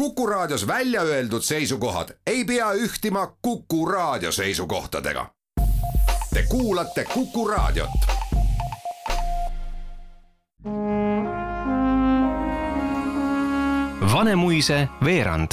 Kuku Raadios välja öeldud seisukohad ei pea ühtima Kuku Raadio seisukohtadega. Te kuulate Kuku Raadiot. Vanemuise veerand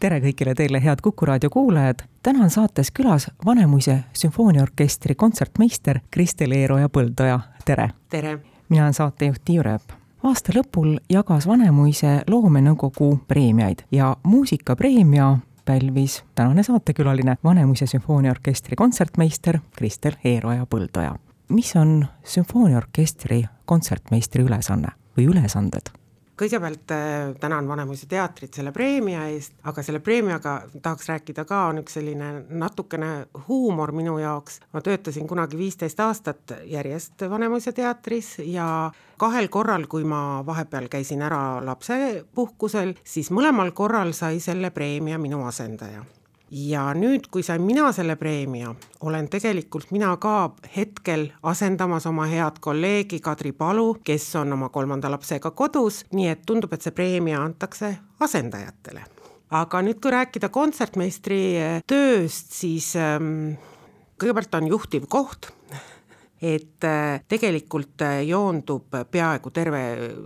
tere kõigile teile, head Kuku raadio kuulajad. täna on saates külas Vanemuise sümfooniaorkestri kontsertmeister Kristel Eeroja Põldoja, tere! tere! mina olen saatejuht Tiiu Rööp aasta lõpul jagas Vanemuise loomenõukogu preemiaid ja muusikapreemia pälvis tänane saatekülaline Vanemuise sümfooniaorkestri kontsertmeister Kristel Eeroja Põldoja. mis on sümfooniaorkestri kontsertmeistri ülesanne või ülesanded? Kõigepealt äh, tänan Vanemuise teatrit selle preemia eest, aga selle preemiaga tahaks rääkida ka, on üks selline natukene huumor minu jaoks. ma töötasin kunagi viisteist aastat järjest Vanemuise teatris ja kahel korral, kui ma vahepeal käisin ära lapsepuhkusel, siis mõlemal korral sai selle preemia minu asendaja ja nüüd, kui sain mina selle preemia, olen tegelikult mina ka hetkel asendamas oma head kolleegi Kadri Palu, kes on oma kolmanda lapsega kodus, nii et tundub, et see preemia antakse asendajatele. aga nüüd, kui rääkida kontsertmeistri tööst, siis ähm, kõigepealt on juhtiv koht et äh, tegelikult äh, joondub peaaegu terve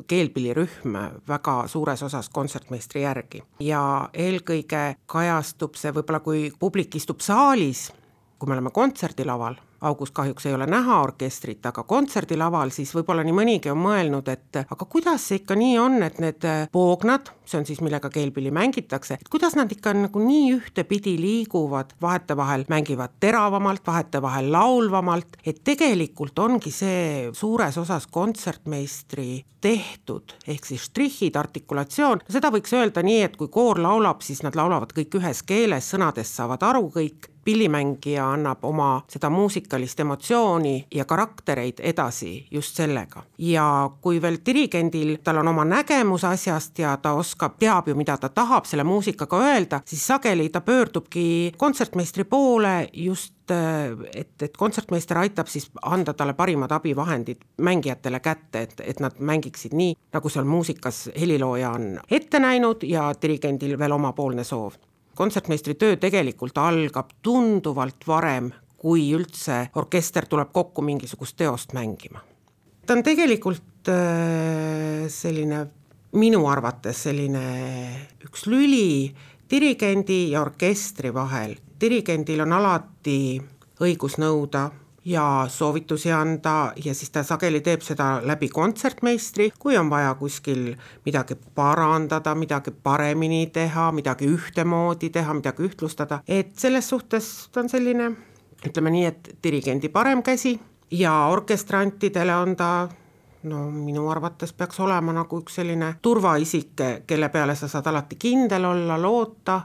keelpillirühm väga suures osas kontsertmeistri järgi. Ja eelkõige kajastub see võib-olla, kui publik istub saalis, kui me oleme kontserdilaval august kahjuks ei ole näha orkestrit, aga kontserdilaval siis võib-olla nii mõnigi on mõelnud, et aga kuidas see ikka nii on, et need poognad, see on siis, millega keelpilli mängitakse, et kuidas nad ikka nagu nii ühtepidi liiguvad, vahetevahel mängivad teravamalt, vahetevahel laulvamalt, et tegelikult ongi see suures osas kontsertmeistri tehtud, ehk siis štrihhid, artikulatsioon, seda võiks öelda nii, et kui koor laulab, siis nad laulavad kõik ühes keeles, sõnadest saavad aru kõik, pillimängija annab oma seda muusikalist emotsiooni ja karaktereid edasi just sellega. ja kui veel dirigendil, tal on oma nägemus asjast ja ta oskab, teab ju, mida ta tahab selle muusikaga öelda, siis sageli ta pöördubki kontsertmeistri poole just et, et kontsertmeister aitab siis anda talle parimad abivahendid mängijatele kätte, et, et nad mängiksid nii, nagu seal muusikas helilooja on ette näinud ja dirigendil veel omapoolne soov kontsertmeistri töö tegelikult algab tunduvalt varem, kui üldse orkester tuleb kokku mingisugust teost mängima. ta on tegelikult äh, selline minu arvates selline üks lüli dirigendi ja orkestri vahel, dirigendil on alati õigus nõuda ja soovitusi anda ja siis ta sageli teeb seda läbi kontsertmeistri, kui on vaja kuskil midagi parandada, midagi paremini teha, midagi ühtemoodi teha, midagi ühtlustada, et selles suhtes ta on selline ütleme nii, et dirigendi parem käsi ja orkestrantidele on ta no minu arvates peaks olema nagu üks selline turvaisik, kelle peale sa saad alati kindel olla, loota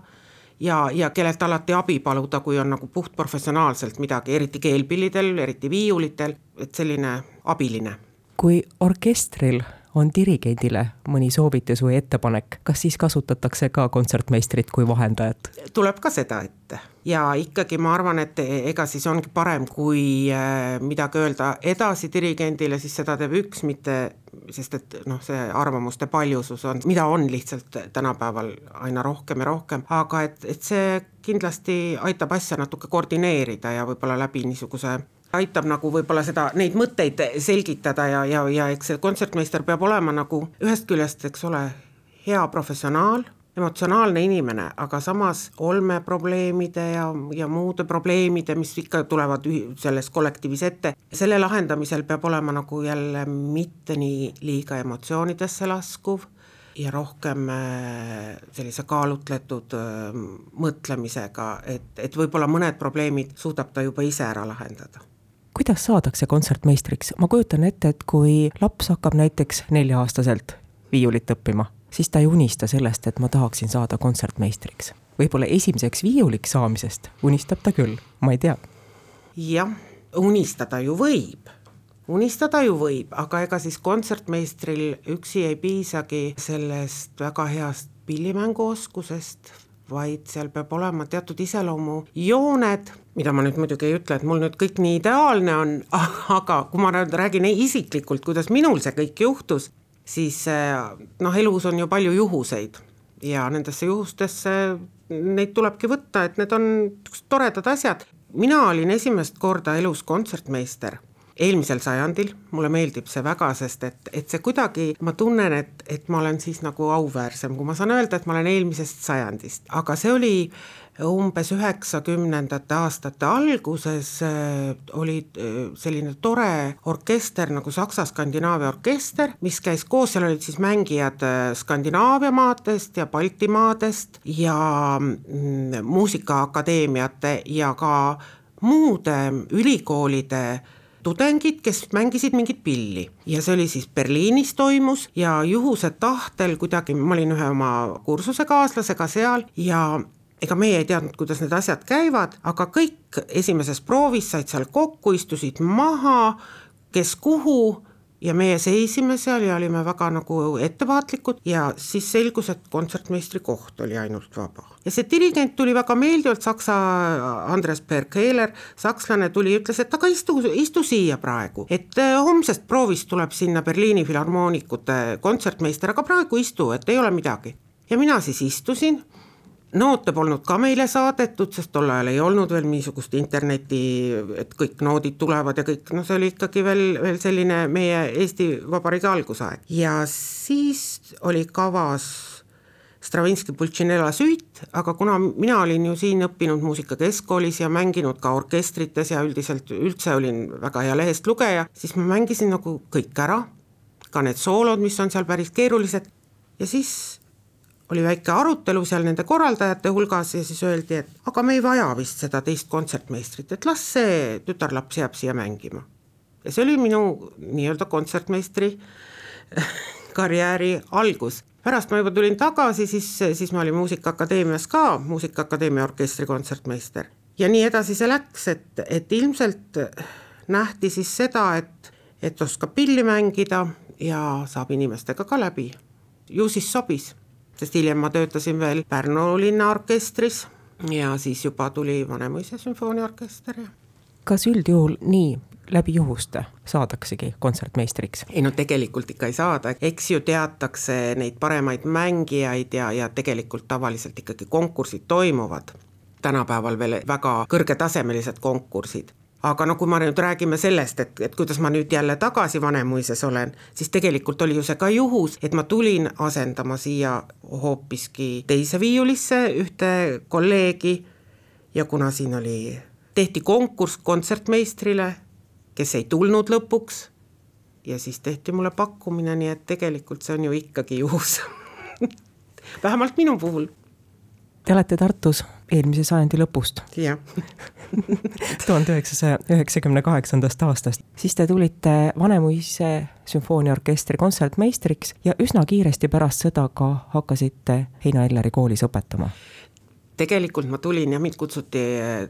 ja, ja kellelt alati abi paluda, kui on nagu puhtprofessionaalselt midagi, eriti keelpillidel, eriti viiulitel, et selline abiline. kui orkestril on dirigendile mõni soovitus või ettepanek, kas siis kasutatakse ka kontsertmeistrit kui vahendajat? tuleb ka seda ette. Ja ikkagi ma arvan, et ega siis ongi parem, kui äh, midagi öelda edasi dirigendile, siis seda teeb üks, mitte sest et noh, see arvamuste paljusus on, mida on lihtsalt tänapäeval aina rohkem ja rohkem, aga et, et see kindlasti aitab asja natuke koordineerida ja võib-olla läbi niisuguse aitab nagu võib-olla seda, neid mõtteid selgitada ja, ja, ja eks see kontsertmeister peab olema nagu ühest küljest, eks ole, hea professionaal, emotsionaalne inimene, aga samas olmeprobleemide ja, ja muude probleemide, mis ikka tulevad selles kollektiivis ette, selle lahendamisel peab olema nagu jälle mitte nii liiga emotsioonidesse laskuv ja rohkem äh, sellise kaalutletud äh, mõtlemisega, et, et võib-olla mõned probleemid suudab ta juba ise ära lahendada kuidas saadakse kontsertmeistriks, ma kujutan ette, et kui laps hakkab näiteks nelja-aastaselt viiulit õppima, siis ta ei unista sellest, et ma tahaksin saada kontsertmeistriks. võib-olla esimeseks viiuliks saamisest unistab ta küll, ma ei tea. jah, unistada ju võib, unistada ju võib, aga ega siis kontsertmeistril üksi ei piisagi sellest väga heast pillimänguoskusest, vaid seal peab olema teatud iseloomujooned, mida ma nüüd muidugi ei ütle, et mul nüüd kõik nii ideaalne on, aga kui ma nüüd räägin isiklikult, kuidas minul see kõik juhtus, siis noh, elus on ju palju juhuseid ja nendesse juhustesse neid tulebki võtta, et need on toredad asjad. mina olin esimest korda elus kontsertmeister eelmisel sajandil, mulle meeldib see väga, sest et, et see kuidagi, ma tunnen, et, et ma olen siis nagu auväärsem, kui ma saan öelda, et ma olen eelmisest sajandist, aga see oli umbes üheksakümnendate aastate alguses äh, oli äh, selline tore orkester nagu Saksa-Skandinaavia orkester, mis käis koos, seal olid siis mängijad äh, Skandinaavia maadest ja Baltimaadest ja mm, muusikaakadeemiate ja ka muude ülikoolide tudengid, kes mängisid mingit pilli. Ja see oli siis Berliinis toimus ja juhuse tahtel kuidagi, ma olin ühe oma kursusekaaslasega seal ja ega meie ei teadnud, kuidas need asjad käivad, aga kõik esimeses proovis said seal kokku, istusid maha, kes kuhu ja meie seisime seal ja olime väga nagu ettevaatlikud ja siis selgus, et kontsertmeistri koht oli ainult vaba. ja see dirigent tuli väga meeldivalt, saksa Andres Berg-Heiler, sakslane tuli ütles, et aga istu, istu siia praegu, et eh, homsest proovist tuleb sinna Berliini filharmoonikute kontsertmeister, aga praegu istu, et ei ole midagi. ja mina siis istusin noote polnud ka meile saadetud, sest tol ajal ei olnud veel niisugust internetti, et kõik noodid tulevad ja kõik, noh, see oli ikkagi veel, veel selline meie Eesti Vabariigi algusaeg. Ja siis oli kavas Stravinski Pulcinella süit, aga kuna mina olin ju siin õppinud muusikakeskkoolis ja mänginud ka orkestrites ja üldiselt üldse olin väga hea lehest lugeja, siis ma mängisin nagu kõik ära, ka need soolod, mis on seal päris keerulised. Ja siis oli väike arutelu seal nende korraldajate hulgas ja siis öeldi, et aga me ei vaja vist seda teist kontsertmeistrit, et las see tütarlaps jääb siia mängima. ja see oli minu nii-öelda kontsertmeistri karjääri algus. pärast ma juba tulin tagasi, siis, siis ma olin Muusikaakadeemias ka Muusikaakadeemia orkestri kontsertmeister. ja nii edasi see läks, et, et ilmselt nähti siis seda, et, et oskab pilli mängida ja saab inimestega ka läbi. ju siis sobis sest hiljem ma töötasin veel Pärnu linnaorkestris ja siis juba tuli Vanemuise sümfooniaorkester ja. kas üldjuhul nii läbi juhuste saadaksegi kontsertmeistriks? ei no tegelikult ikka ei saada, eks ju teatakse neid paremaid mängijaid ja, ja tegelikult tavaliselt ikkagi konkursid toimuvad tänapäeval veel väga kõrgetasemelised konkursid aga no kui me nüüd räägime sellest, et, et kuidas ma nüüd jälle tagasi Vanemuises olen, siis tegelikult oli ju see ka juhus, et ma tulin asendama siia hoopiski teise viiulisse ühte kolleegi. Ja kuna siin oli, tehti konkurss kontsertmeistrile, kes ei tulnud lõpuks, ja siis tehti mulle pakkumine, nii et tegelikult see on ju ikkagi juhus. Vähemalt minu puhul Te olete Tartus eelmise sajandi lõpust. jah. tuhande üheksasaja üheksakümne kaheksandast aastast. siis te tulite Vanemuise sümfooniaorkestri kontsertmeistriks ja üsna kiiresti pärast seda ka hakkasite Heino Elleri koolis õpetama tegelikult ma tulin ja mind kutsuti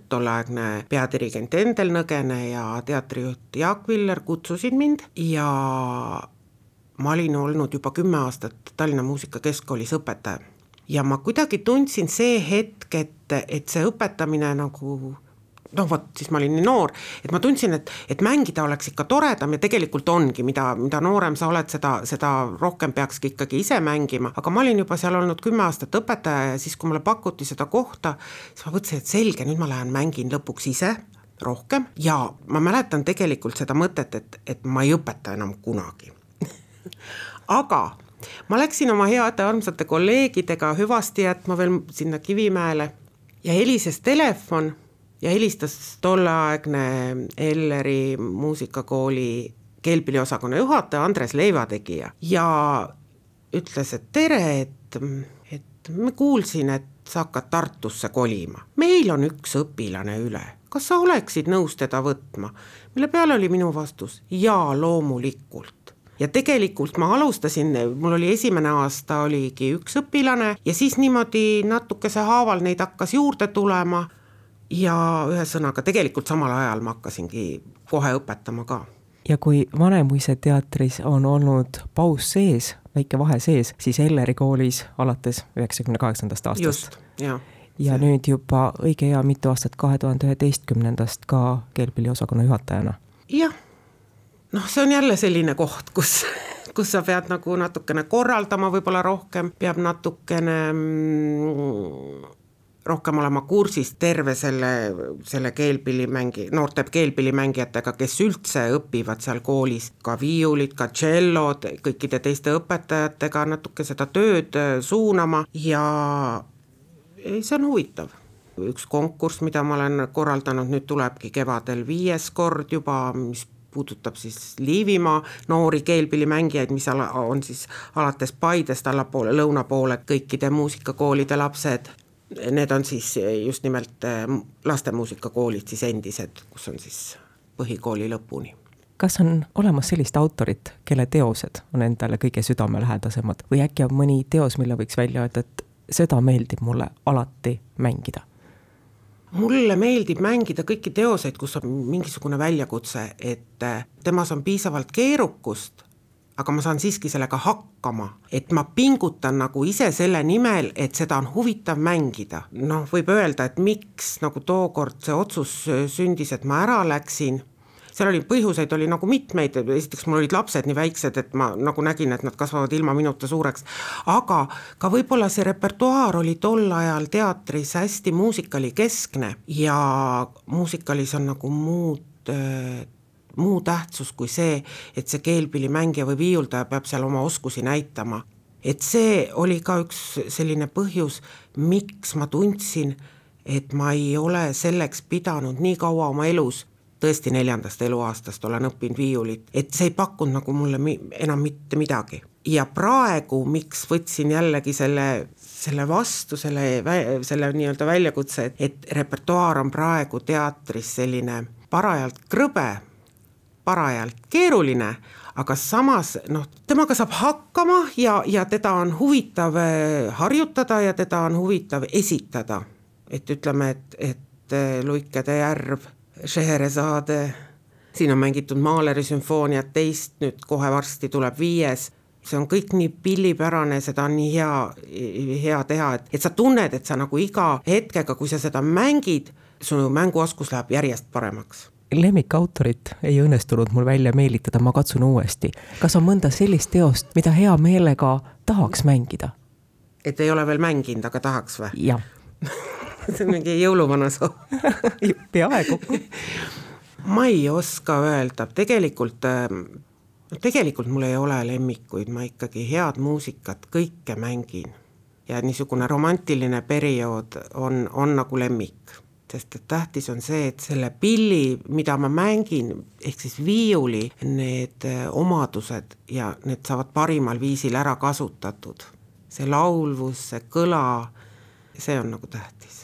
tolleaegne peadirigent Endel Nõgene ja teatrijuht Jaak Viller kutsusid mind ja ma olin olnud juba kümme aastat Tallinna Muusikakeskkoolis õpetaja ja ma kuidagi tundsin see hetk, et, et see õpetamine nagu noh, vot siis ma olin nii noor, et ma tundsin, et, et mängida oleks ikka toredam ja tegelikult ongi, mida, mida noorem sa oled, seda, seda rohkem peakski ikkagi ise mängima, aga ma olin juba seal olnud kümme aastat õpetaja ja siis, kui mulle pakuti seda kohta, siis ma mõtlesin, et selge, nüüd ma lähen mängin lõpuks ise rohkem ja ma mäletan tegelikult seda mõtet, et, et ma ei õpeta enam kunagi. Aga ma läksin oma heade armsate kolleegidega hüvasti jätma veel sinna Kivimäele ja helises telefon ja helistas tolleaegne Elleri muusikakooli keelpilliosakonna juhataja Andres Leivategija ja ütles, et tere, et, et ma kuulsin, et sa hakkad Tartusse kolima. meil on üks õpilane üle, kas sa oleksid nõus teda võtma? mille peale oli minu vastus jaa, loomulikult ja tegelikult ma alustasin, mul oli esimene aasta oligi üks õpilane ja siis niimoodi natukese haaval neid hakkas juurde tulema ja ühesõnaga tegelikult samal ajal ma hakkasingi kohe õpetama ka. ja kui Vanemuise teatris on olnud paus sees, väike vahe sees, siis Elleri koolis alates üheksakümne kaheksandast aastast. just, jah ja see. nüüd juba õige hea mitu aastat kahe tuhande üheteistkümnendast ka keelpilliosakonna juhatajana. jah noh, see on jälle selline koht, kus, kus sa pead nagu natukene korraldama võib-olla rohkem, peab natukene mm, rohkem olema kursis terve selle, selle keelpillimängi, noorte keelpillimängijatega, kes üldse õpivad seal koolis, ka viiulid, ka tšellod, kõikide teiste õpetajatega natuke seda tööd äh, suunama ja ei, see on huvitav. Üks konkurss, mida ma olen korraldanud, nüüd tulebki kevadel viies kord juba, mis puudutab siis Liivimaa noori keelpillimängijaid, mis ala, on siis alates Paidest allapoole, lõuna poole kõikide muusikakoolide lapsed Need on siis just nimelt äh, lastemuusikakoolid siis endised, kus on siis põhikooli lõpuni kas on olemas sellist autorit, kelle teosed on endale kõige südamelähedasemad või äkki on mõni teos, mille võiks välja öelda, et seda meeldib mulle alati mängida? Mulle meeldib mängida kõiki teoseid, kus on mingisugune väljakutse, et äh, temas on piisavalt keerukust aga ma saan siiski sellega hakkama, et ma pingutan nagu ise selle nimel, et seda on huvitav mängida. noh, võib öelda, et miks nagu tookord see otsus sündis, et ma ära läksin seal oli põhjuseid oli nagu mitmeid, esiteks mul olid lapsed nii väiksed, et ma nagu nägin, et nad kasvavad ilma minuta suureks, aga ka võib-olla see repertuaar oli tol ajal teatris hästi muusikalikeskne ja muusikalis on nagu muud muu tähtsus kui see, et see keelpillimängija või viiuldaja peab seal oma oskusi näitama. et see oli ka üks selline põhjus, miks ma tundsin, et ma ei ole selleks pidanud nii kaua oma elus, tõesti neljandast eluaastast olen õppinud viiulit, et see ei pakkunud nagu mulle mi enam mitte midagi. ja praegu, miks võtsin jällegi selle selle vastu, selle, selle nii-öelda väljakutse, et, repertuaar on praegu teatris selline parajalt krõbe parajalt keeruline, aga samas noh, temaga saab hakkama ja, ja teda on huvitav eh, harjutada ja teda on huvitav esitada. et ütleme, et, et eh, Luikede järv, Scheherazade, siin on mängitud Mahleri sümfooniat teist, nüüd kohe varsti tuleb viies see on kõik nii pillipärane, seda on nii hea, hea teha, et, et sa tunned, et sa nagu iga hetkega, kui sa seda mängid, su mänguoskus läheb järjest paremaks lemmikautorit ei õnnestunud mul välja meelitada, ma katsun uuesti. kas on mõnda sellist teost, mida hea meelega tahaks mängida? et ei ole veel mänginud, aga tahaks või? jah see on mingi jõuluvana soov peaaegu ma ei oska öelda, tegelikult ähm, tegelikult mul ei ole lemmikuid, ma ikkagi head muusikat kõike mängin. ja niisugune romantiline periood on, on nagu lemmik sest et tähtis on see, et selle pilli, mida ma mängin, ehk siis viiuli, need äh, omadused ja need saavad parimal viisil ära kasutatud. see laulvus, see kõla, see on nagu tähtis.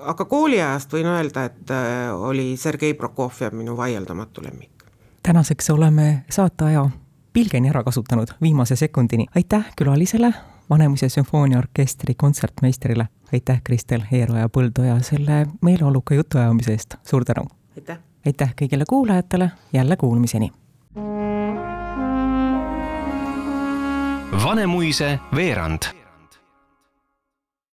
Aga kooliajast võin öelda, et äh, oli Sergei Prokofjev minu vaieldamatu lemmik. tänaseks oleme saateaja pilgeni ära kasutanud viimase sekundini, aitäh külalisele Vanemuise sümfooniaorkestri kontsertmeistrile. aitäh, Kristel Eeroja Põldoja selle meeleoluka jutuajamise eest, suur tänu! aitäh! aitäh kõigile kuulajatele, jälle kuulmiseni! Vanemuise veerand